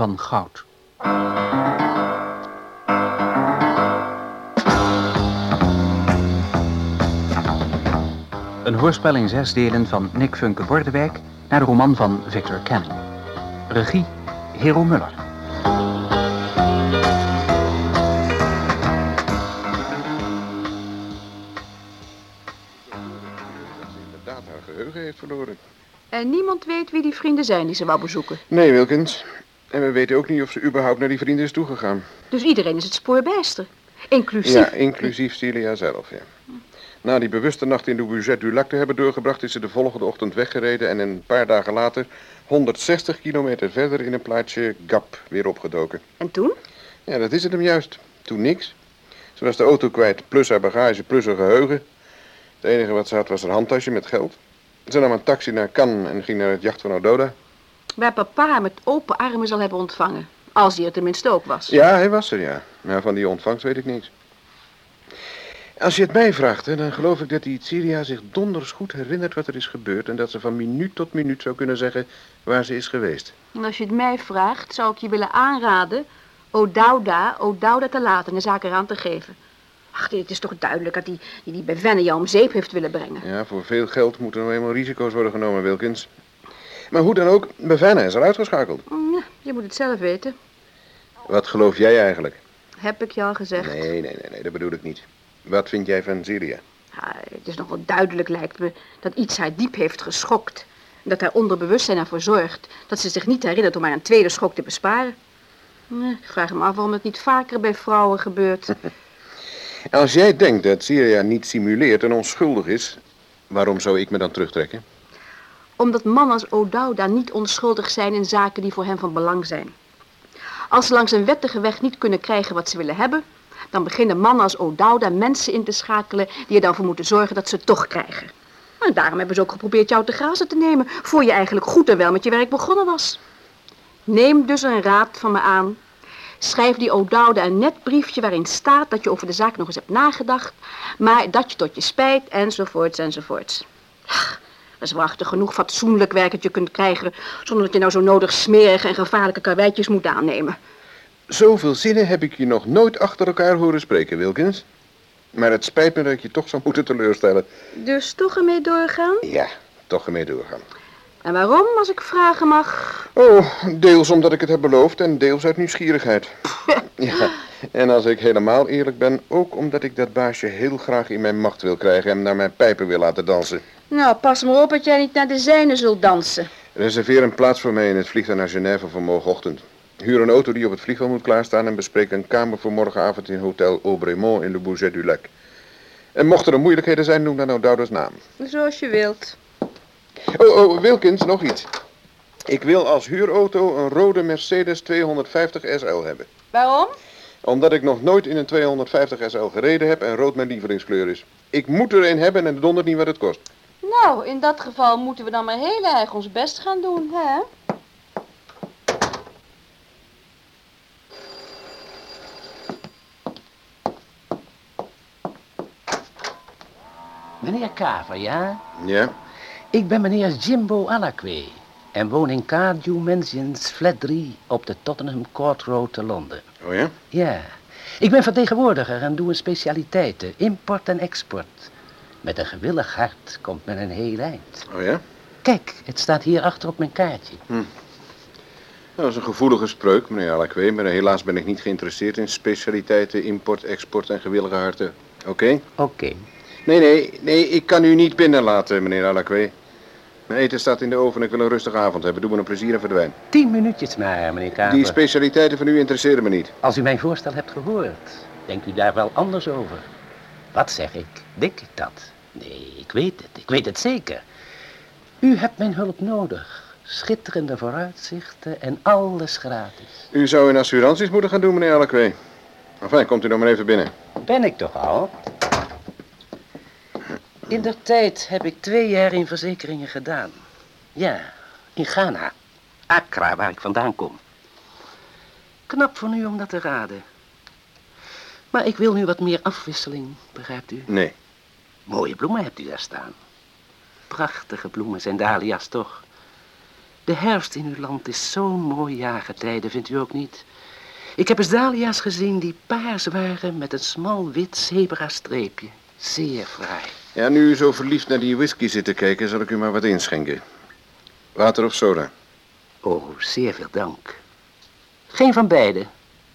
Van Goud. Een hoorspel in zes delen van Nick Funke Bordewijk naar de roman van Victor Canning. Regie Hero Muller. inderdaad haar geheugen heeft verloren. En niemand weet wie die vrienden zijn die ze wou bezoeken. Nee, Wilkins. En we weten ook niet of ze überhaupt naar die vrienden is toegegaan. Dus iedereen is het spoor bijster. Inclusief... Ja, inclusief Celia zelf, ja. Na die bewuste nacht in de Budget du Lac te hebben doorgebracht... is ze de volgende ochtend weggereden... en een paar dagen later 160 kilometer verder in een plaatsje Gap weer opgedoken. En toen? Ja, dat is het hem juist. Toen niks. Ze was de auto kwijt, plus haar bagage, plus haar geheugen. Het enige wat ze had was haar handtasje met geld. Ze nam een taxi naar Cannes en ging naar het jacht van Ododa. Waar papa met open armen zal hebben ontvangen. Als hij er tenminste ook was. Ja, hij was er, ja. Maar van die ontvangst weet ik niets. Als je het mij vraagt, hè, dan geloof ik dat die Syria zich donders goed herinnert wat er is gebeurd... en dat ze van minuut tot minuut zou kunnen zeggen waar ze is geweest. En als je het mij vraagt, zou ik je willen aanraden... O'Dowda, O'Dowda te laten en de zaak eraan te geven. Ach, het is toch duidelijk dat die, die, die bij Venne jou om zeep heeft willen brengen. Ja, voor veel geld moeten nou eenmaal risico's worden genomen, Wilkins. Maar hoe dan ook, Bevenne is er uitgeschakeld. Mm, ja, je moet het zelf weten. Wat geloof jij eigenlijk? Heb ik je al gezegd. Nee, nee, nee, nee, dat bedoel ik niet. Wat vind jij van Syria? Ja, het is nog wel duidelijk, lijkt me, dat iets haar diep heeft geschokt. En dat haar onderbewustzijn ervoor zorgt dat ze zich niet herinnert om haar een tweede schok te besparen. Ik vraag me af waarom het niet vaker bij vrouwen gebeurt. Als jij denkt dat Syria niet simuleert en onschuldig is, waarom zou ik me dan terugtrekken? Omdat mannen als O'Dowda niet onschuldig zijn in zaken die voor hen van belang zijn. Als ze langs een wettige weg niet kunnen krijgen wat ze willen hebben, dan beginnen mannen als O'Dowda mensen in te schakelen die er dan voor moeten zorgen dat ze het toch krijgen. En daarom hebben ze ook geprobeerd jou te grazen te nemen, voor je eigenlijk goed en wel met je werk begonnen was. Neem dus een raad van me aan. Schrijf die O'Dowda een net briefje waarin staat dat je over de zaak nog eens hebt nagedacht, maar dat je tot je spijt, enzovoorts, enzovoorts. Dat is wachtig genoeg fatsoenlijk werk dat je kunt krijgen, zonder dat je nou zo nodig smerige en gevaarlijke karweitjes moet aannemen. Zoveel zinnen heb ik je nog nooit achter elkaar horen spreken, Wilkins. Maar het spijt me dat ik je toch zou moeten teleurstellen. Dus toch ermee doorgaan? Ja, toch ermee doorgaan. En waarom, als ik vragen mag? Oh, deels omdat ik het heb beloofd en deels uit nieuwsgierigheid. ja, en als ik helemaal eerlijk ben, ook omdat ik dat baasje heel graag in mijn macht wil krijgen en naar mijn pijpen wil laten dansen. Nou, pas maar op dat jij niet naar de zijne zult dansen. Reserveer een plaats voor mij in het vliegtuig naar Genève voor morgenochtend. Huur een auto die op het vliegveld moet klaarstaan en bespreek een kamer voor morgenavond in Hotel Aubremont in Le Bourget du Lac. En mochten er moeilijkheden zijn, noem dan O'Dowda's naam. Zoals je wilt. Oh, oh, Wilkins, nog iets. Ik wil als huurauto een rode Mercedes 250 SL hebben. Waarom? Omdat ik nog nooit in een 250 SL gereden heb en rood mijn lievelingskleur is. Ik moet er een hebben en het dondert niet wat het kost. Nou, in dat geval moeten we dan maar heel erg ons best gaan doen, hè? Meneer Kaver, ja? Ja? Ik ben meneer Jimbo Alakwe en woon in Cardew Mansions, flat 3 op de Tottenham Court Road te Londen. Oh ja? Ja, ik ben vertegenwoordiger en doe een specialiteiten, import en export. Met een gewillig hart komt men een heel eind. Oh ja? Kijk, het staat hier achter op mijn kaartje. Dat is een gevoelige spreuk, meneer Alakwe, maar helaas ben ik niet geïnteresseerd in specialiteiten, import, export en gewillige harten. Oké? Oké. Nee, nee, nee, ik kan u niet binnenlaten, meneer Alakwe. Mijn eten staat in de oven en ik wil een rustige avond hebben. Doe me een plezier en verdwijn. Tien minuutjes maar, meneer Kaver. Die specialiteiten van u interesseren me niet. Als u mijn voorstel hebt gehoord, denkt u daar wel anders over. Wat zeg ik? Denk ik dat? Nee, ik weet het. Ik weet het zeker. U hebt mijn hulp nodig. Schitterende vooruitzichten en alles gratis. U zou in assuranties moeten gaan doen, meneer Alakwe. Enfin, komt u dan maar even binnen. Ben ik toch al? In der tijd heb ik twee jaar in verzekeringen gedaan. Ja, in Ghana. Accra, waar ik vandaan kom. Knap van u om dat te raden. Maar ik wil nu wat meer afwisseling, begrijpt u? Nee. Mooie bloemen hebt u daar staan. Prachtige bloemen zijn dahlia's toch. De herfst in uw land is zo'n mooi jaargetijde, vindt u ook niet? Ik heb eens dahlia's gezien die paars waren met een smal wit zebra-streepje. Zeer fraai. Ja, nu u zo verliefd naar die whisky zit te kijken, zal ik u maar wat inschenken. Water of soda? Oh, zeer veel dank. Geen van beide,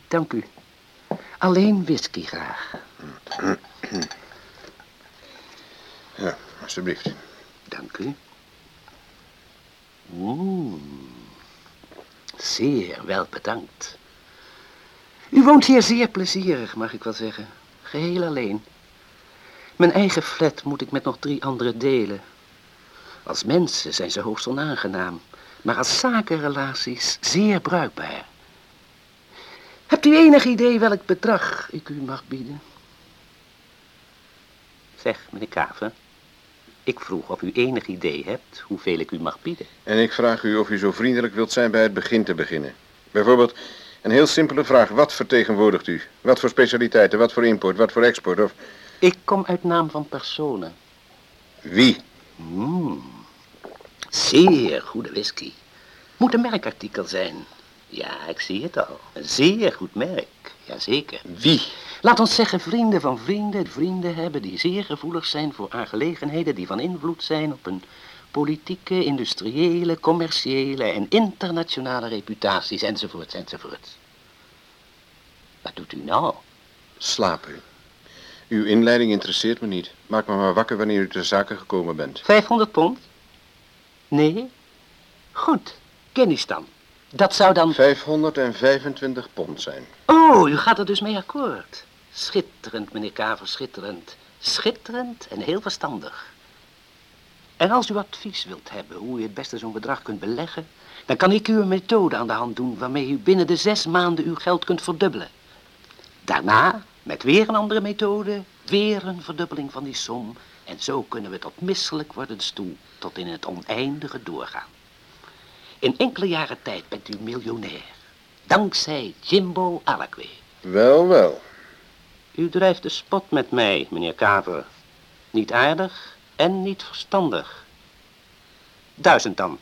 dank u. Alleen whisky graag. Ja, alsjeblieft. Dank u. Mm. Zeer wel bedankt. U woont hier zeer plezierig, mag ik wel zeggen. Geheel alleen. Mijn eigen flat moet ik met nog drie anderen delen. Als mensen zijn ze hoogst onaangenaam, maar als zakenrelaties zeer bruikbaar. Hebt u enig idee welk bedrag ik u mag bieden? Zeg, meneer Kaven, ik vroeg of u enig idee hebt hoeveel ik u mag bieden. En ik vraag u of u zo vriendelijk wilt zijn bij het begin te beginnen. Bijvoorbeeld, een heel simpele vraag. Wat vertegenwoordigt u? Wat voor specialiteiten? Wat voor import? Wat voor export? Of Ik kom uit naam van personen. wie? Mm. Zeer goede whisky. Moet een merkartikel zijn. Ja, ik zie het al. Een zeer goed merk. Jazeker. Wie? Laat ons zeggen vrienden van vrienden vrienden hebben die zeer gevoelig zijn voor aangelegenheden die van invloed zijn op hun politieke, industriële, commerciële en internationale reputaties enzovoorts enzovoorts. Wat doet u nou? Slaap u. Uw inleiding interesseert me niet. Maak me maar wakker wanneer u ter zake gekomen bent. 500 pond? Nee? Goed, kennis dan. Dat zou dan... 525 pond zijn. Oh, u gaat er dus mee akkoord. Schitterend, meneer Kaver, schitterend. Schitterend en heel verstandig. En als u advies wilt hebben hoe u het beste zo'n bedrag kunt beleggen, dan kan ik u een methode aan de hand doen waarmee u binnen de zes maanden uw geld kunt verdubbelen. Daarna, met weer een andere methode, weer een verdubbeling van die som. En zo kunnen we tot misselijk wordens toe tot in het oneindige doorgaan. In enkele jaren tijd bent u miljonair. Dankzij Jimbo Alakwe. Wel, wel. U drijft de spot met mij, meneer Kaver. Niet aardig en niet verstandig. Duizend dan.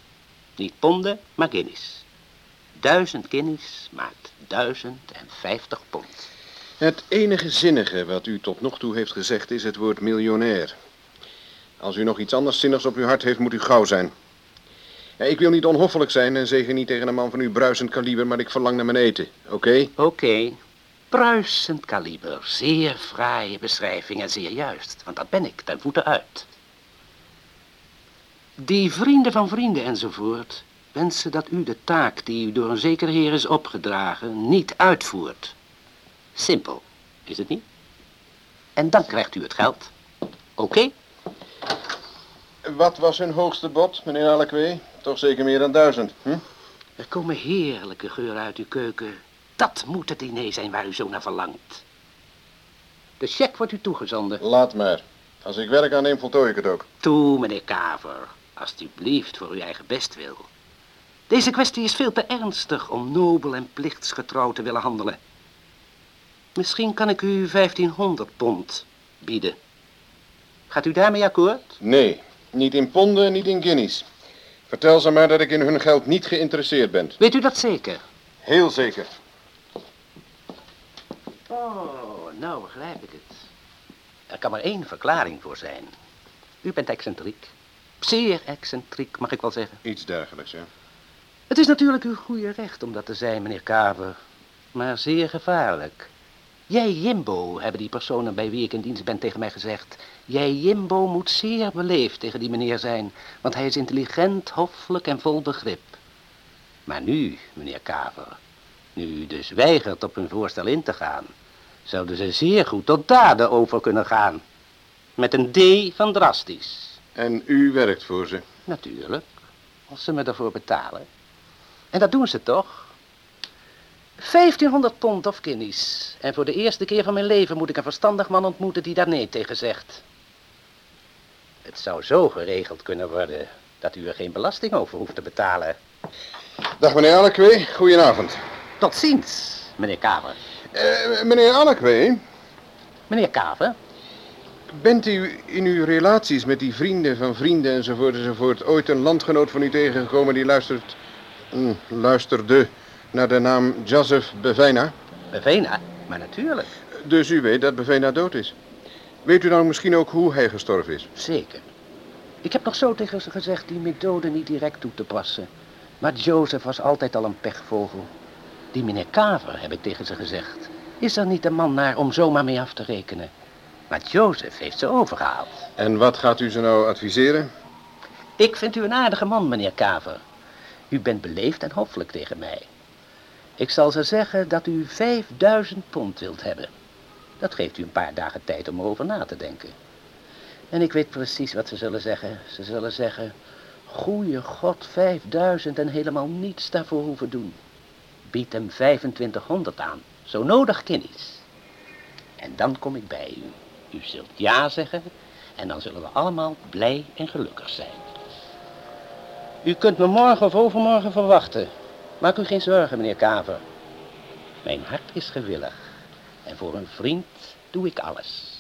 Niet ponden, maar guineas. Duizend guineas maakt duizend en vijftig pond. Het enige zinnige wat u tot nog toe heeft gezegd is het woord miljonair. Als u nog iets anders zinnigs op uw hart heeft, moet u gauw zijn. Ik wil niet onhoffelijk zijn en zeg niet tegen een man van uw bruisend kaliber, maar ik verlang naar mijn eten. Oké? Oké. Bruisend kaliber. Zeer fraaie beschrijving en zeer juist. Want dat ben ik, ten voeten uit. Die vrienden van vrienden enzovoort wensen dat u de taak die u door een zeker heer is opgedragen niet uitvoert. Simpel, is het niet? En dan krijgt u het geld. Oké? Wat was hun hoogste bod, meneer Alekwe? Toch zeker meer dan duizend, hm? Er komen heerlijke geuren uit uw keuken. Dat moet het diner zijn waar u zo naar verlangt. De cheque wordt u toegezonden. Laat maar. Als ik werk aanneem, voltooi ik het ook. Toe, meneer Kaver. Alsjeblieft, voor uw eigen bestwil. Deze kwestie is veel te ernstig om nobel en plichtsgetrouw te willen handelen. Misschien kan ik u 1500 pond bieden. Gaat u daarmee akkoord? Nee, niet in ponden, niet in guineas. Vertel ze maar dat ik in hun geld niet geïnteresseerd ben. Weet u dat zeker? Heel zeker. Oh, nou begrijp ik het. Er kan maar één verklaring voor zijn. U bent excentriek. Zeer excentriek, mag ik wel zeggen. Iets dergelijks, ja. Het is natuurlijk uw goede recht om dat te zijn, meneer Kaver. Maar zeer gevaarlijk. Jij, Jimbo, hebben die personen bij wie ik in dienst ben tegen mij gezegd. Jij, Jimbo, moet zeer beleefd tegen die meneer zijn, want hij is intelligent, hoffelijk en vol begrip. Maar nu, meneer Kaver, nu u dus weigert op hun voorstel in te gaan, zouden ze zeer goed tot daden over kunnen gaan. Met een D van drastisch. En u werkt voor ze. Natuurlijk, als ze me daarvoor betalen. En dat doen ze toch? 1500 pond of guineas. En voor de eerste keer van mijn leven moet ik een verstandig man ontmoeten die daar nee tegen zegt. Het zou zo geregeld kunnen worden dat u er geen belasting over hoeft te betalen. Dag meneer Alekwe, goedenavond. Tot ziens, meneer Kaver. Eh, meneer Alekwe, Meneer Kaver, Bent u in uw relaties met die vrienden van vrienden enzovoort enzovoort ooit een landgenoot van u tegengekomen die luistert, hm, luisterde naar de naam Joseph Bevena? Bevena? Maar natuurlijk. Dus u weet dat Bevena dood is. Weet u dan misschien ook hoe hij gestorven is? Zeker. Ik heb nog zo tegen ze gezegd die methode niet direct toe te passen. Maar Joseph was altijd al een pechvogel. Die meneer Kaver, heb ik tegen ze gezegd, is er niet de man naar om zomaar mee af te rekenen. Maar Joseph heeft ze overgehaald. En wat gaat u ze nou adviseren? Ik vind u een aardige man, meneer Kaver. U bent beleefd en hoffelijk tegen mij. Ik zal ze zeggen dat u 5000 pond wilt hebben. Dat geeft u een paar dagen tijd om erover na te denken. En ik weet precies wat ze zullen zeggen. Ze zullen zeggen, goeie god, 5000 en helemaal niets daarvoor hoeven doen. Bied hem 2500 aan, zo nodig kennis. En dan kom ik bij u. U zult ja zeggen en dan zullen we allemaal blij en gelukkig zijn. U kunt me morgen of overmorgen verwachten. Maak u geen zorgen, meneer Kaver. Mijn hart is gewillig. En voor een vriend doe ik alles.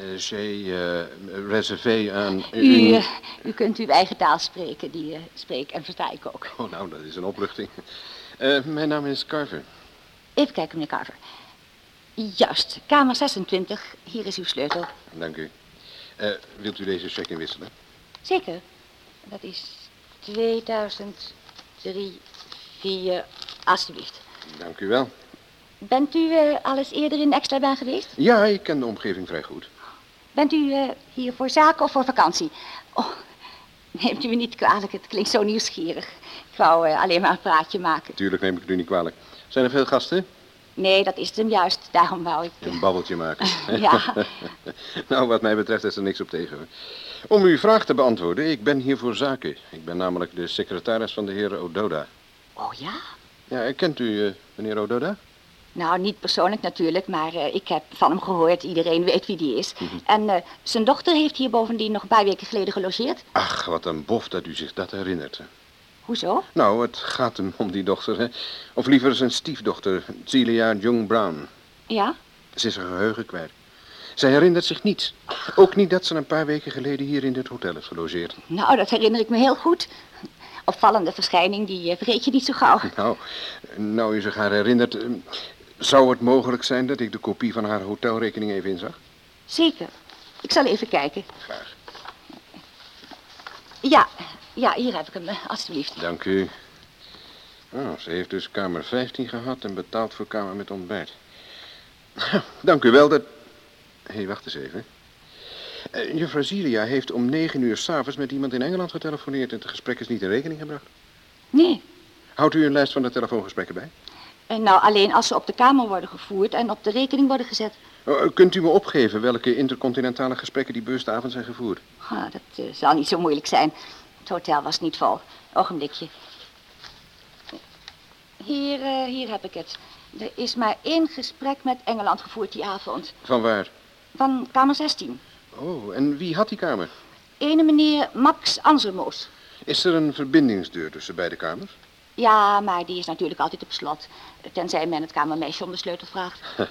Uh, J'ai uh, reservé aan... U, uh, u kunt uw eigen taal spreken, die spreek en versta ik ook. Oh, nou, dat is een opluchting. Eh, mijn naam is Carver. Even kijken, meneer Carver. Juist, kamer 26. Hier is uw sleutel. Dank u. Uh, wilt u deze check inwisselen? Zeker. Dat is 2003, 4, alstublieft. Dank u wel. Bent u uh, al eens eerder in Extrabaan geweest? Ja, ik ken de omgeving vrij goed. Bent u uh, hier voor zaken of voor vakantie? Oh, neemt u me niet kwalijk, het klinkt zo nieuwsgierig. Ik wou uh, alleen maar een praatje maken. Tuurlijk neem ik het u niet kwalijk. Zijn er veel gasten? Nee, dat is het hem juist. Daarom wou ik... Een babbeltje maken. ja. nou, wat mij betreft is er niks op tegen. Hoor. Om uw vraag te beantwoorden, ik ben hier voor zaken. Ik ben namelijk de secretaris van de heer Ododa. Oh ja? Ja, kent u uh, meneer Ododa? Nou, niet persoonlijk natuurlijk, maar uh, ik heb van hem gehoord. Iedereen weet wie die is. Mm -hmm. En uh, zijn dochter heeft hier bovendien nog een paar weken geleden gelogeerd. Ach, wat een bof dat u zich dat herinnert. Hoezo? Nou, het gaat hem om die dochter, hè. Of liever zijn stiefdochter, Celia Jung Brown. Ja? Ze is haar geheugen kwijt. Zij herinnert zich niets. Ook niet dat ze een paar weken geleden hier in dit hotel is gelogeerd. Nou, dat herinner ik me heel goed. Opvallende verschijning, die uh, vergeet je niet zo gauw. Nou, nou u zich haar herinnert... Uh, zou het mogelijk zijn dat ik de kopie van haar hotelrekening even inzag? Zeker. Ik zal even kijken. Graag. Ja, ja, hier heb ik hem, alstublieft. Dank u. Oh, ze heeft dus kamer 15 gehad en betaald voor kamer met ontbijt. Dank u wel dat... Hé, hey, wacht eens even. Uh, juffrouw Zilia heeft om negen uur s'avonds met iemand in Engeland getelefoneerd... en het gesprek is niet in rekening gebracht. Nee. Houdt u een lijst van de telefoongesprekken bij? En nou, alleen als ze op de kamer worden gevoerd en op de rekening worden gezet. Uh, kunt u me opgeven welke intercontinentale gesprekken die bewustavond zijn gevoerd? Ah, dat zal niet zo moeilijk zijn. Het hotel was niet vol. Ogenblikje. Hier, hier heb ik het. Er is maar één gesprek met Engeland gevoerd die avond. Van waar? Van kamer 16. Oh, en wie had die kamer? Ene meneer Max Anselmoos. Is er een verbindingsdeur tussen beide kamers? Ja, maar die is natuurlijk altijd op slot. Tenzij men het kamermeisje om de sleutel vraagt.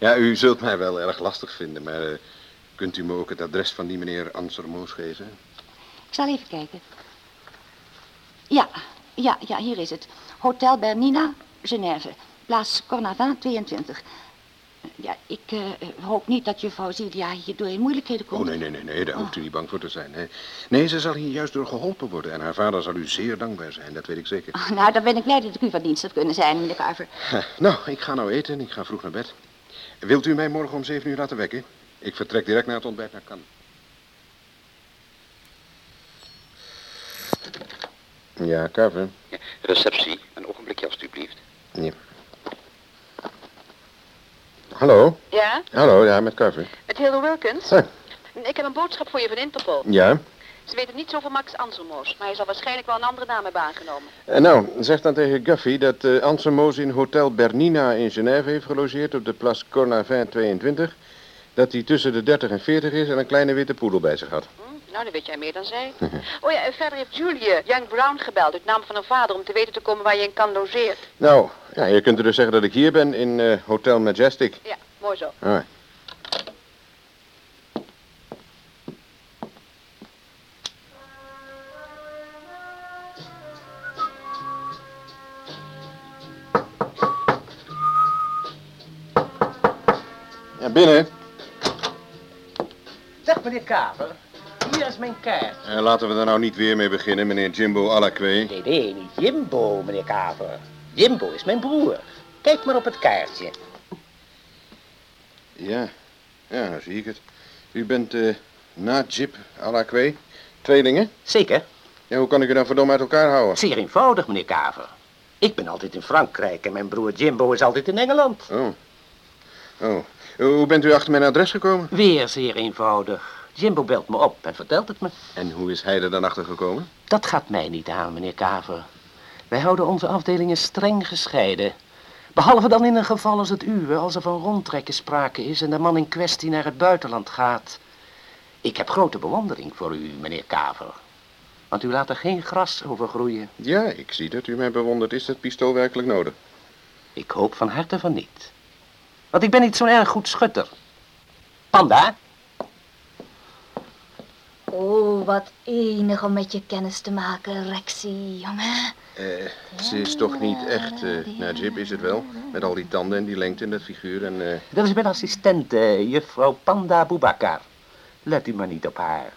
ja, u zult mij wel erg lastig vinden, maar uh, kunt u me ook het adres van die meneer Anselmoos geven? Ik zal even kijken. Ja, ja, ja, hier is het. Hotel Bernina, Genève. Plaats Cornavin 22. Ja, ik uh, hoop niet dat juffrouw Zilia hierdoor in moeilijkheden komt. Oh, nee, nee, nee, nee, daar oh. hoeft u niet bang voor te zijn. Hè. Nee, ze zal hier juist door geholpen worden. En haar vader zal u zeer dankbaar zijn, dat weet ik zeker. Oh, nou, dan ben ik blij dat ik u van dienst heb kunnen zijn, meneer Carver. Nou, ik ga nou eten en ik ga vroeg naar bed. Wilt u mij morgen om zeven uur laten wekken? Ik vertrek direct na het ontbijt naar Cannes. Ja, Carver. Ja, receptie, een ogenblikje alstublieft. Ja. Hallo? Ja? Hallo, ja, met Carver. Met Hilde Wilkins? Huh. Ik heb een boodschap voor je van Interpol. Ja? Ze weten niets over Max Anselmoos, maar hij zal waarschijnlijk wel een andere naam hebben aangenomen. Uh, nou, zeg dan tegen Guffy dat uh, Anselmoos in Hotel Bernina in Genève heeft gelogeerd op de Place Cornavin 22. Dat hij tussen de 30 en 40 is en een kleine witte poedel bij zich had. Hm, nou, dan weet jij meer dan zij. oh ja, en verder heeft Julie Young Brown gebeld uit naam van haar vader om te weten te komen waar je in kan logeert. Nou, ja, je kunt er dus zeggen dat ik hier ben in uh, Hotel Majestic. Ja, Mooi zo. Ja, binnen. Zeg, meneer Kaver, hier is mijn kaart. En laten we er nou niet weer mee beginnen, meneer Jimbo Alakwe. Nee, nee, niet Jimbo, meneer Kaver. Jimbo is mijn broer. Kijk maar op het kaartje. Ja, ja, nou zie ik het. U bent eh Najib Alakwe. Tweelingen? Zeker. Ja, hoe kan ik u dan verdomme uit elkaar houden? Zeer eenvoudig, meneer Kaver. Ik ben altijd in Frankrijk en mijn broer Jimbo is altijd in Engeland. Oh. Oh. Hoe bent u achter mijn adres gekomen? Weer zeer eenvoudig. Jimbo belt me op en vertelt het me. En hoe is hij er dan achter gekomen? Dat gaat mij niet aan, meneer Kaver. Wij houden onze afdelingen streng gescheiden. Behalve dan in een geval als het uwe, als er van rondtrekken sprake is en de man in kwestie naar het buitenland gaat. Ik heb grote bewondering voor u, meneer Kaver. Want u laat er geen gras over groeien. Ja, ik zie dat u mij bewondert. Is dat pistool werkelijk nodig? Ik hoop van harte van niet. Want ik ben niet zo'n erg goed schutter. Panda? Oh, wat enig om met je kennis te maken, Rexy, jongen. Eh, ze is toch niet echt, eh Najib is het wel? Met al die tanden en die lengte en dat figuur en... eh, Dat is mijn assistent, eh, juffrouw Panda Boubacar. Let u maar niet op haar.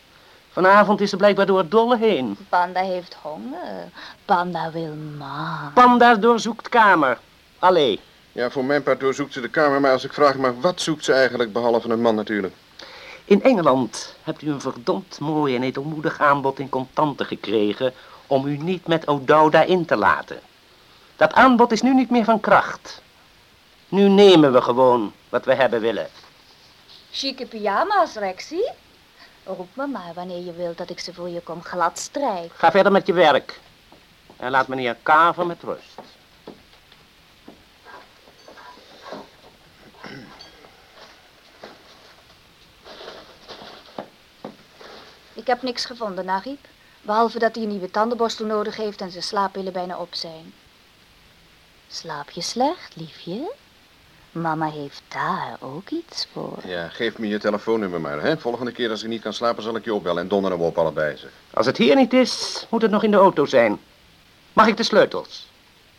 Vanavond is ze blijkbaar door het dolle heen. Panda heeft honger. Panda wil ma. Panda doorzoekt kamer. Allee. Ja, voor mijn part doorzoekt ze de kamer, maar als ik vraag maar wat zoekt ze eigenlijk, behalve een man natuurlijk? In Engeland hebt u een verdomd mooi en edelmoedig aanbod in contanten gekregen om u niet met O'Dowda in te laten. Dat aanbod is nu niet meer van kracht. Nu nemen we gewoon wat we hebben willen. Chique pyjama's, Rexy. Roep me maar wanneer je wilt dat ik ze voor je kom glad strijken. Ga verder met je werk. En laat meneer Kaver met rust. Ik heb niks gevonden, Nagib. Behalve dat hij een nieuwe tandenborstel nodig heeft en zijn slaappillen bijna op zijn. Slaap je slecht, liefje? Mama heeft daar ook iets voor. Ja, geef me je telefoonnummer maar, hè. Volgende keer als ik niet kan slapen zal ik je opbellen en donderen we op allebei, zeg. Als het hier niet is, moet het nog in de auto zijn. Mag ik de sleutels?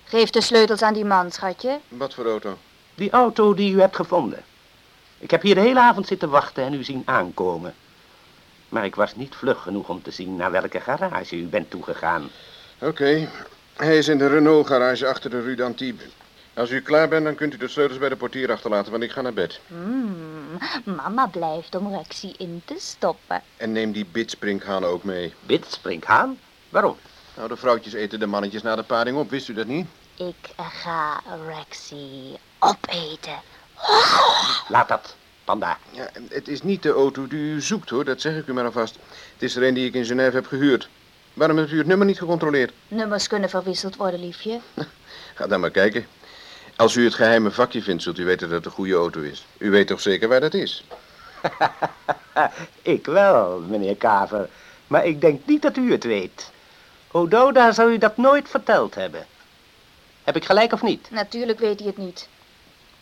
Geef de sleutels aan die man, schatje. Wat voor auto? Die auto die u hebt gevonden. Ik heb hier de hele avond zitten wachten en u zien aankomen. Maar ik was niet vlug genoeg om te zien naar welke garage u bent toegegaan. Oké, hij is in de Renault-garage achter de Rue d'Antibes. Als u klaar bent, dan kunt u de sleutels bij de portier achterlaten, want ik ga naar bed. Hmm, mama blijft om Rexy in te stoppen. En neem die bitsprinkhanen ook mee. Bit, springhaan? Waarom? Nou, de vrouwtjes eten de mannetjes na de paring op, wist u dat niet? Ik ga Rexy opeten. Laat dat, panda. Ja, het is niet de auto die u zoekt, hoor, dat zeg ik u maar alvast. Het is er een die ik in Genève heb gehuurd. Waarom hebt u het nummer niet gecontroleerd? Nummers kunnen verwisseld worden, liefje. Ga dan maar kijken. Als u het geheime vakje vindt, zult u weten dat het een goede auto is. U weet toch zeker waar dat is? Ik wel, meneer Kaver. Maar ik denk niet dat u het weet. Ododa zou u dat nooit verteld hebben. Heb ik gelijk of niet? Natuurlijk weet hij het niet.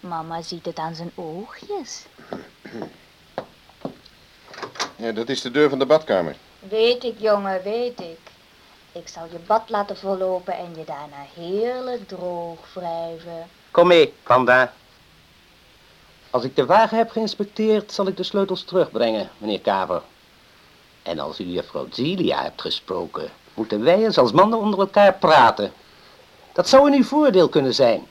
Mama ziet het aan zijn oogjes. Ja, dat is de deur van de badkamer. Weet ik, jongen, weet ik. Ik zal je bad laten vollopen en je daarna heerlijk droog wrijven. Kom mee, panda. Als ik de wagen heb geïnspecteerd, zal ik de sleutels terugbrengen, meneer Kaver. En als u juffrouw Zelia hebt gesproken, moeten wij eens als mannen onder elkaar praten. Dat zou in uw voordeel kunnen zijn.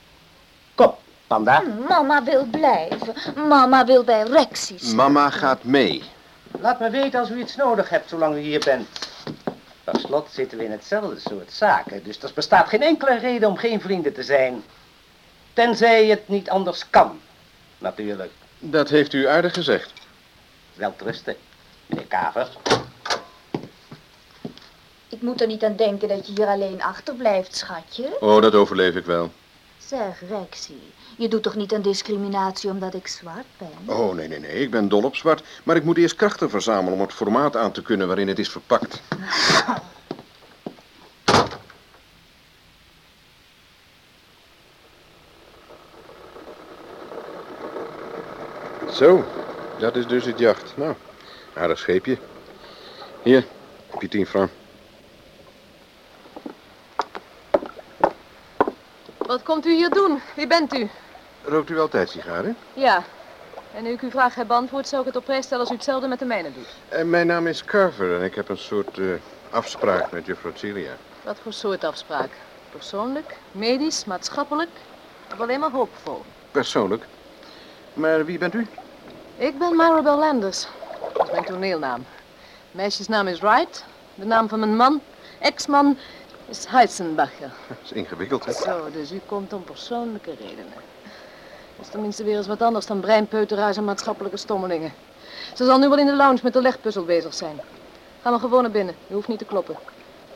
Panda. Mama wil blijven. Mama wil bij Rexy zijn. Mama gaat mee. Laat me weten als u iets nodig hebt zolang u hier bent. Per slot zitten we in hetzelfde soort zaken, dus er bestaat geen enkele reden om geen vrienden te zijn. Tenzij het niet anders kan, natuurlijk. Dat heeft u aardig gezegd. Wel rusten, meneer Kaver. Ik moet er niet aan denken dat je hier alleen achterblijft, schatje. Oh, dat overleef ik wel. Zeg, Rexy, je doet toch niet aan discriminatie omdat ik zwart ben? Oh, nee, nee, nee. Ik ben dol op zwart. Maar ik moet eerst krachten verzamelen om het formaat aan te kunnen waarin het is verpakt. Zo, dat is dus het jacht. Nou, aardig scheepje. Hier, heb je. Komt u hier doen? Wie bent u? Rookt u altijd sigaren? Ja. En nu ik uw vraag heb beantwoord, zou ik het op prijs stellen als u hetzelfde met de mijne doet. En Eh, mijn naam is Carver en ik heb een soort eh, afspraak met juffrouw Celia. Wat voor soort afspraak? Persoonlijk, medisch, maatschappelijk of alleen maar hoopvol? Persoonlijk. Maar wie bent u? Ik ben Maribel Landers. Dat is mijn toneelnaam. Meisjesnaam is Wright. De naam van mijn man, ex-man, is Heisenbacher. Dat is ingewikkeld, hè? Zo, dus u komt om persoonlijke redenen. Dat is tenminste weer eens wat anders dan breinpeuteraars en maatschappelijke stommelingen. Ze zal nu wel in de lounge met de legpuzzel bezig zijn. Ga maar gewoon naar binnen. U hoeft niet te kloppen.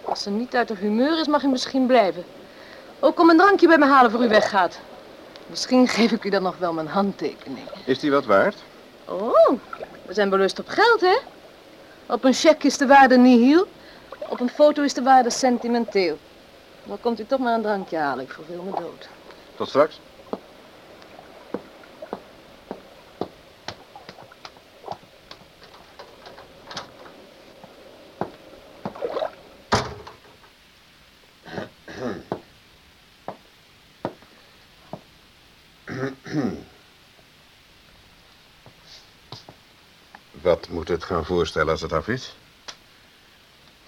Als ze niet uit haar humeur is, mag u misschien blijven. Ook om een drankje bij me halen voor u weggaat. Misschien geef ik u dan nog wel mijn handtekening. Is die wat waard? Oh, we zijn belust op geld, hè? Op een cheque is de waarde nihil. Op een foto is de waarde sentimenteel. Dan komt u toch maar een drankje halen. Ik verveel me dood. Tot straks. Wat moet het gaan voorstellen als het af is?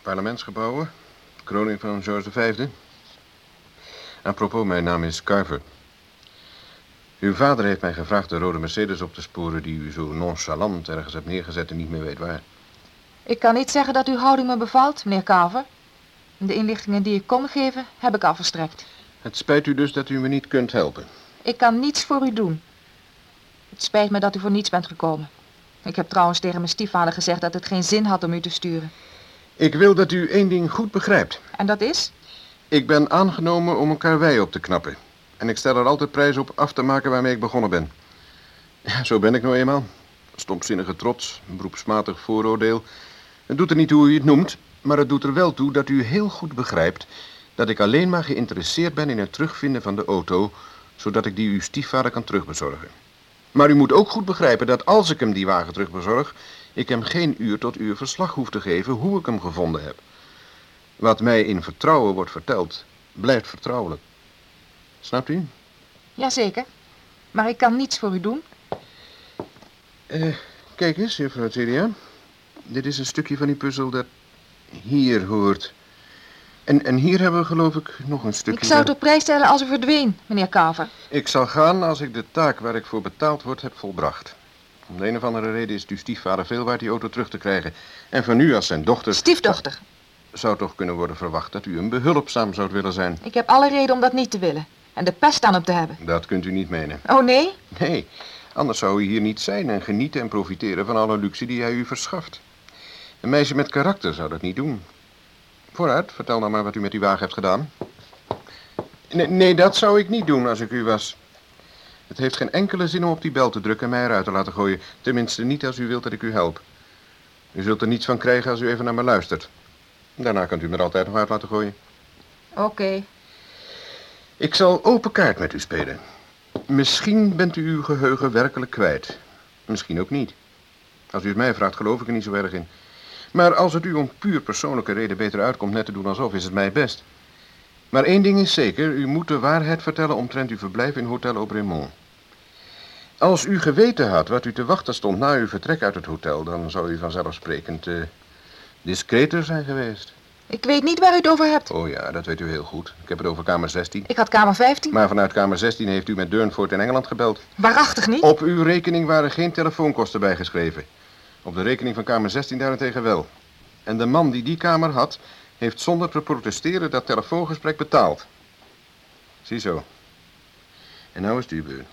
Parlementsgebouwen, kroning van George V. Apropos, mijn naam is Carver. Uw vader heeft mij gevraagd de rode Mercedes op te sporen die u zo nonchalant ergens hebt neergezet en niet meer weet waar. Ik kan niet zeggen dat uw houding me bevalt, meneer Carver. De inlichtingen die ik kon geven, heb ik al verstrekt. Het spijt u dus dat u me niet kunt helpen. Ik kan niets voor u doen. Het spijt me dat u voor niets bent gekomen. Ik heb trouwens tegen mijn stiefvader gezegd dat het geen zin had om u te sturen. Ik wil dat u één ding goed begrijpt. En dat is? Ik ben aangenomen om een karwei op te knappen. En ik stel er altijd prijs op af te maken waarmee ik begonnen ben. Ja, zo ben ik nou eenmaal. Stomzinnige trots, een beroepsmatig vooroordeel. Het doet er niet toe hoe u het noemt, maar het doet er wel toe dat u heel goed begrijpt dat ik alleen maar geïnteresseerd ben in het terugvinden van de auto, zodat ik die uw stiefvader kan terugbezorgen. Maar u moet ook goed begrijpen dat als ik hem die wagen terugbezorg, ik hem geen uur tot uur verslag hoef te geven hoe ik hem gevonden heb. Wat mij in vertrouwen wordt verteld, blijft vertrouwelijk. Snapt u? Jazeker. Maar ik kan niets voor u doen. Eh, kijk eens, juffrouw Celia. Dit is een stukje van die puzzel dat hier hoort. En, en hier hebben we geloof ik nog een stukje... Ik zou het op prijs stellen als u verdween, meneer Carver. Ik zal gaan als ik de taak waar ik voor betaald word heb volbracht. Om de een of andere reden is uw stiefvader veel waard die auto terug te krijgen. En van u als zijn dochter... Stiefdochter. Zou toch kunnen worden verwacht dat u hem behulpzaam zou willen zijn. Ik heb alle reden om dat niet te willen. En de pest aan hem te hebben. Dat kunt u niet menen. Oh nee? Nee, anders zou u hier niet zijn en genieten en profiteren van alle luxe die hij u verschaft. Een meisje met karakter zou dat niet doen. Vooruit, vertel nou maar wat u met die wagen hebt gedaan. Nee, nee, dat zou ik niet doen als ik u was. Het heeft geen enkele zin om op die bel te drukken en mij eruit te laten gooien. Tenminste niet als u wilt dat ik u help. U zult er niets van krijgen als u even naar me luistert. Daarna kunt u me er altijd nog uit laten gooien. Oké. Ik zal open kaart met u spelen. Misschien bent u uw geheugen werkelijk kwijt. Misschien ook niet. Als u het mij vraagt, geloof ik er niet zo erg in. Maar als het u om puur persoonlijke reden beter uitkomt net te doen alsof, is het mij best. Maar één ding is zeker, u moet de waarheid vertellen omtrent uw verblijf in Hotel Aubremont. Als u geweten had wat u te wachten stond na uw vertrek uit het hotel, dan zou u vanzelfsprekend eh discreter zijn geweest. Ik weet niet waar u het over hebt. Oh ja, dat weet u heel goed. Ik heb het over kamer 16. Ik had kamer 15. Maar vanuit kamer 16 heeft u met Durnford in Engeland gebeld. Waarachtig niet? Op uw rekening waren geen telefoonkosten bijgeschreven. Op de rekening van kamer 16 daarentegen wel. En de man die die kamer had, heeft zonder te protesteren dat telefoongesprek betaald. Ziezo. En nou is het uw beurt.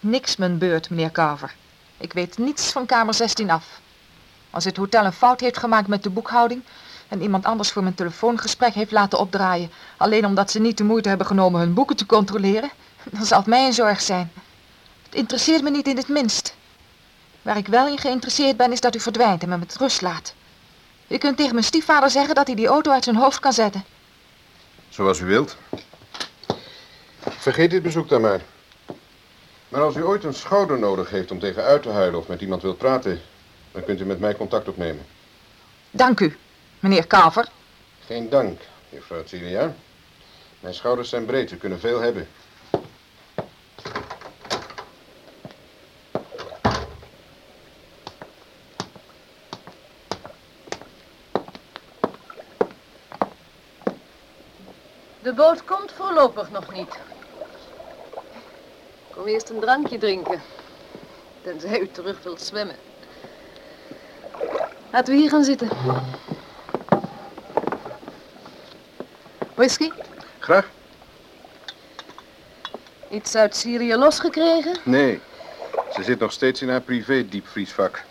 Niks mijn beurt, meneer Carver. Ik weet niets van kamer 16 af. Als het hotel een fout heeft gemaakt met de boekhouding... en iemand anders voor mijn telefoongesprek heeft laten opdraaien... alleen omdat ze niet de moeite hebben genomen hun boeken te controleren... dan zal het mij een zorg zijn. Het interesseert me niet in het minst. Waar ik wel in geïnteresseerd ben, is dat u verdwijnt en me met rust laat. U kunt tegen mijn stiefvader zeggen dat hij die auto uit zijn hoofd kan zetten. Zoals u wilt. Vergeet dit bezoek dan maar. Maar als u ooit een schouder nodig heeft om tegen uit te huilen of met iemand wilt praten, dan kunt u met mij contact opnemen. Dank u, meneer Kaver. Geen dank, juffrouw Celia. Mijn schouders zijn breed, ze kunnen veel hebben. De boot komt voorlopig nog niet. Kom eerst een drankje drinken. Tenzij u terug wilt zwemmen. Laten we hier gaan zitten. Whisky? Graag? Iets uit Syrië losgekregen? Nee, ze zit nog steeds in haar privé diepvriesvak.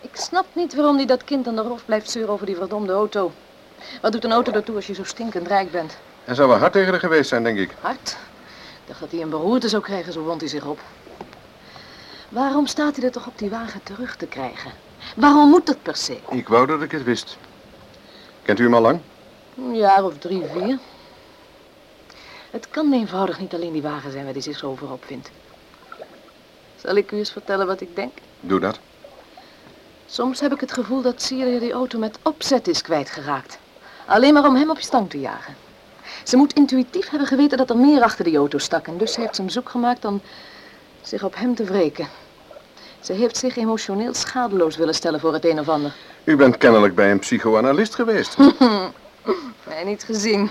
Ik snap niet waarom die dat kind aan de hoofd blijft zeuren over die verdomde auto. Wat doet een auto ertoe als je zo stinkend rijk bent? En zou wel hard tegen haar geweest zijn, denk ik. Hard? Ik dacht dat hij een beroerte zou krijgen, zo wond hij zich op. Waarom staat hij er toch op die wagen terug te krijgen? Waarom moet dat per se? Ik wou dat ik het wist. Kent u hem al lang? Een jaar of drie, vier. Het kan eenvoudig niet alleen die wagen zijn waar hij zich zo over opvindt. Zal ik u eens vertellen wat ik denk? Doe dat. Soms heb ik het gevoel dat Syrië die auto met opzet is kwijtgeraakt. Alleen maar om hem op je stang te jagen. Ze moet intuïtief hebben geweten dat er meer achter die auto stak. En dus heeft ze hem zoek gemaakt om zich op hem te wreken. Ze heeft zich emotioneel schadeloos willen stellen voor het een of ander. U bent kennelijk bij een psychoanalist geweest. Nee, niet gezien.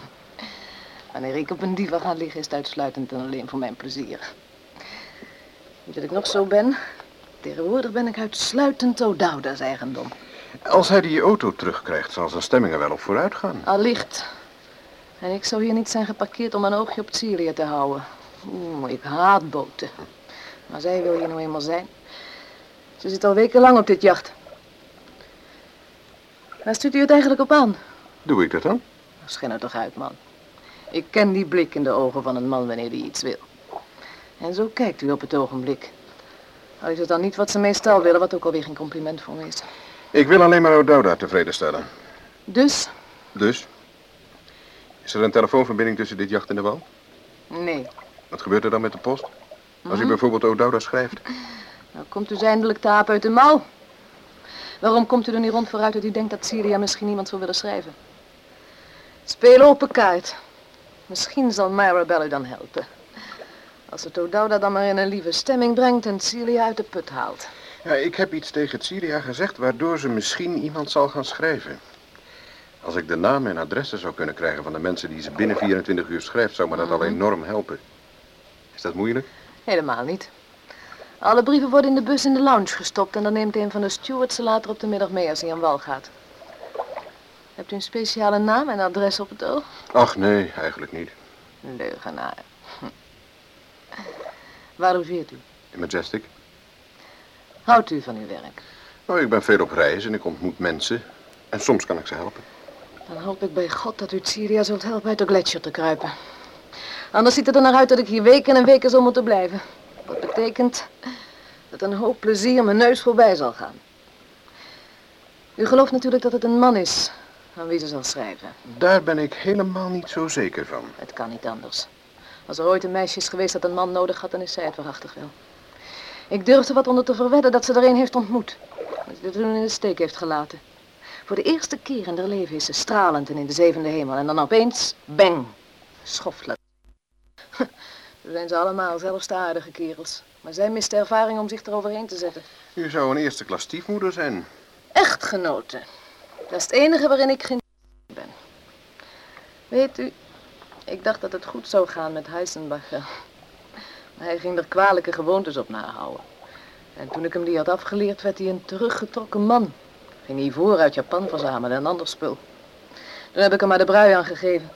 Wanneer ik op een diva ga liggen, is het uitsluitend en alleen voor mijn plezier. Niet dat ik nog zo ben. Tegenwoordig ben ik uitsluitend O'Dowda's eigendom. Als hij die auto terugkrijgt, zal zijn stemming er wel op vooruit gaan. Allicht. En ik zou hier niet zijn geparkeerd om een oogje op Syrië te houden. Oeh, ik haat boten. Maar zij wil hier nou eenmaal zijn. Ze zit al wekenlang op dit jacht. Waar stuurt u het eigenlijk op aan? Doe ik dat dan? Schijn er toch uit, man. Ik ken die blik in de ogen van een man wanneer hij iets wil. En zo kijkt u op het ogenblik. Al is het dan niet wat ze meestal willen, wat ook alweer geen compliment voor me is. Ik wil alleen maar O'Dowda tevreden stellen. Dus? Dus? Is er een telefoonverbinding tussen dit jacht en de wal? Nee. Wat gebeurt er dan met de post? Als u Hm? bijvoorbeeld O'Dowda schrijft. Nou komt u dus eindelijk de aap uit de mouw. Waarom komt u er niet rond vooruit dat u denkt dat Syria misschien iemand zou willen schrijven? Speel open kaart. Misschien zal Maribel u dan helpen. Als het O'Dowda dan maar in een lieve stemming brengt en Syria uit de put haalt. Ja, ik heb iets tegen Syria gezegd waardoor ze misschien iemand zal gaan schrijven. Als ik de namen en adressen zou kunnen krijgen van de mensen die ze binnen 24 uur schrijft, zou me dat al enorm helpen. Is dat moeilijk? Helemaal niet. Alle brieven worden in de bus in de lounge gestopt en dan neemt een van de stewards ze later op de middag mee als hij aan wal gaat. Hebt u een speciale naam en adres op het oog? Ach nee, eigenlijk niet. Leugenaar. Waar logeert u? In Majestic? Houdt u van uw werk? Oh, ik ben veel op reis en ik ontmoet mensen. En soms kan ik ze helpen. Dan hoop ik bij God dat u het Syria zult helpen uit de gletsjer te kruipen. Anders ziet het er naar uit dat ik hier weken en weken zal moeten blijven. Wat betekent dat een hoop plezier mijn neus voorbij zal gaan. U gelooft natuurlijk dat het een man is aan wie ze zal schrijven. Daar ben ik helemaal niet zo zeker van. Het kan niet anders. Als er ooit een meisje is geweest dat een man nodig had, dan is zij het waarachtig wel. Ik durf er wat onder te verwedden dat ze er een heeft ontmoet. Dat ze dit toen in de steek heeft gelaten. Voor de eerste keer in haar leven is ze stralend en in de zevende hemel. En dan opeens, bang, schoffelen. Zo zijn ze allemaal, zelfs de aardige kerels. Maar zij mist de ervaring om zich eroverheen te zetten. U zou een eerste klas stiefmoeder zijn. Echtgenoten. Dat is het enige waarin ik geen ben. Weet u, ik dacht dat het goed zou gaan met Heisenbacher. Maar hij ging er kwalijke gewoontes op nahouden. En toen ik hem die had afgeleerd, werd hij een teruggetrokken man. Ging hij voor uit Japan verzamelen en ander spul. Toen heb ik hem maar de brui aangegeven.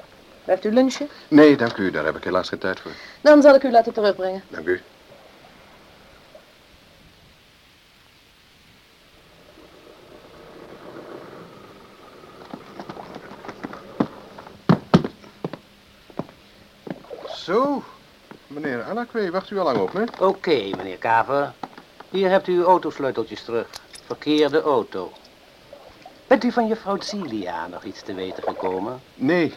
Blijft u lunchen? Nee, dank u. Daar heb ik helaas geen tijd voor. Dan zal ik u laten terugbrengen. Dank u. Zo, meneer Anakwe, wacht u al lang op me? Oké, meneer Kaver. Hier hebt u uw autosleuteltjes terug. Verkeerde auto. Bent u van juffrouw Celia nog iets te weten gekomen? Nee,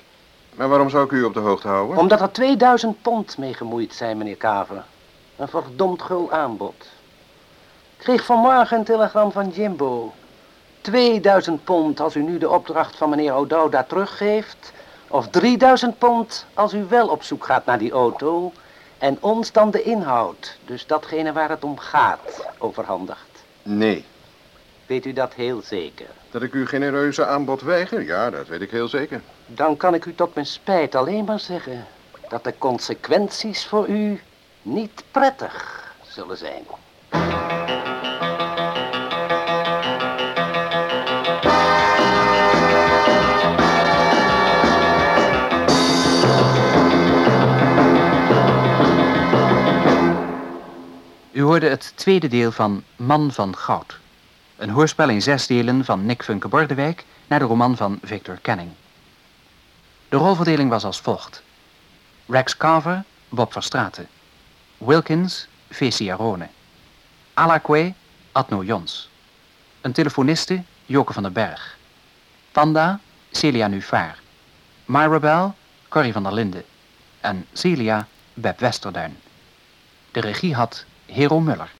maar waarom zou ik u op de hoogte houden? Omdat er 2000 pond mee gemoeid zijn, meneer Kaver. Een verdomd gul aanbod. Ik kreeg vanmorgen een telegram van Jimbo. 2000 pond als u nu de opdracht van meneer O'Dowda teruggeeft. Of 3000 pond als u wel op zoek gaat naar die auto. En ons dan de inhoud, dus datgene waar het om gaat, overhandigt. Nee. Weet u dat heel zeker? Dat ik uw genereuze aanbod weiger? Ja, dat weet ik heel zeker. Dan kan ik u tot mijn spijt alleen maar zeggen dat de consequenties voor u niet prettig zullen zijn. U hoorde het tweede deel van Man van Goud. Een hoorspel in zes delen van Nick Funke Bordewijk naar de roman van Victor Canning. De rolverdeling was als volgt. Rex Carver, Bob Verstraeten. Wilkins, Fesi Arone. Alakwe, Adno Jons. Een telefoniste, Joke van den Berg. Panda, Celia Nuvaar. Mirabel, Corrie van der Linden. En Celia, Beb Westerduin. De regie had Hero Muller.